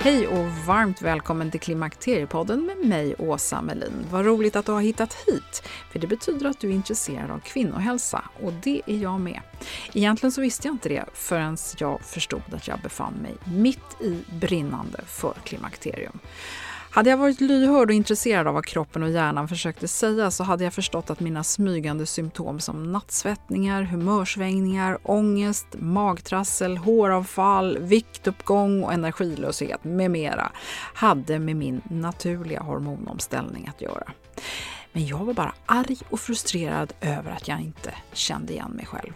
Hej och varmt välkommen till Klimakteriepodden med mig, Åsa Melin. Vad roligt att du har hittat hit, för det betyder att du är intresserad av kvinnohälsa och det är jag med. Egentligen så visste jag inte det förrän jag förstod att jag befann mig mitt i brinnande för klimakterium. Hade jag varit lyhörd och intresserad av vad kroppen och hjärnan försökte säga så hade jag förstått att mina smygande symptom som nattsvettningar, humörsvängningar, ångest, magtrassel, håravfall, viktuppgång och energilöshet med mera hade med min naturliga hormonomställning att göra. Men jag var bara arg och frustrerad över att jag inte kände igen mig själv.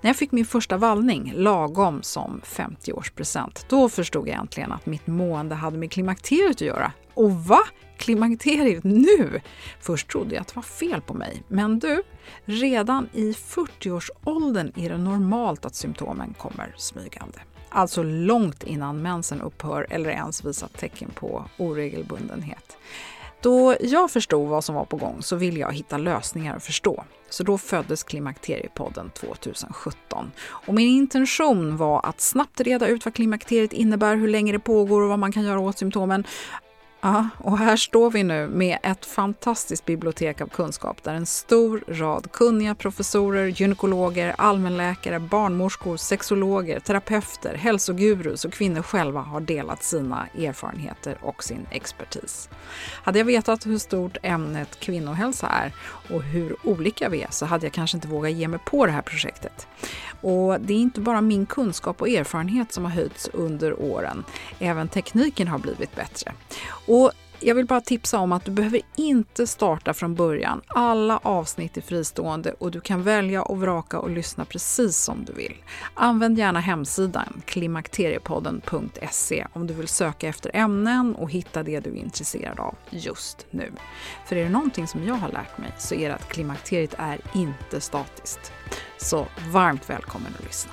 När jag fick min första vallning, lagom som 50-årspresent, då förstod jag äntligen att mitt mående hade med klimakteriet att göra. Och va? Klimakteriet nu? Först trodde jag att det var fel på mig. Men du, redan i 40-årsåldern är det normalt att symptomen kommer smygande. Alltså långt innan mensen upphör eller ens visar tecken på oregelbundenhet. Då jag förstod vad som var på gång så ville jag hitta lösningar och förstå. Så då föddes Klimakteriepodden 2017. Och min intention var att snabbt reda ut vad klimakteriet innebär, hur länge det pågår och vad man kan göra åt symptomen. Ja, och här står vi nu med ett fantastiskt bibliotek av kunskap där en stor rad kunniga professorer, gynekologer, allmänläkare, barnmorskor, sexologer, terapeuter, hälsogurus och kvinnor själva har delat sina erfarenheter och sin expertis. Hade jag vetat hur stort ämnet kvinnohälsa är och hur olika vi är så hade jag kanske inte vågat ge mig på det här projektet. Och det är inte bara min kunskap och erfarenhet som har höjts under åren. Även tekniken har blivit bättre. Och jag vill bara tipsa om att du behöver inte starta från början. Alla avsnitt är fristående och du kan välja och vraka och lyssna precis som du vill. Använd gärna hemsidan klimakteriepodden.se om du vill söka efter ämnen och hitta det du är intresserad av just nu. För är det någonting som jag har lärt mig så är det att klimakteriet är inte statiskt. Så varmt välkommen att lyssna.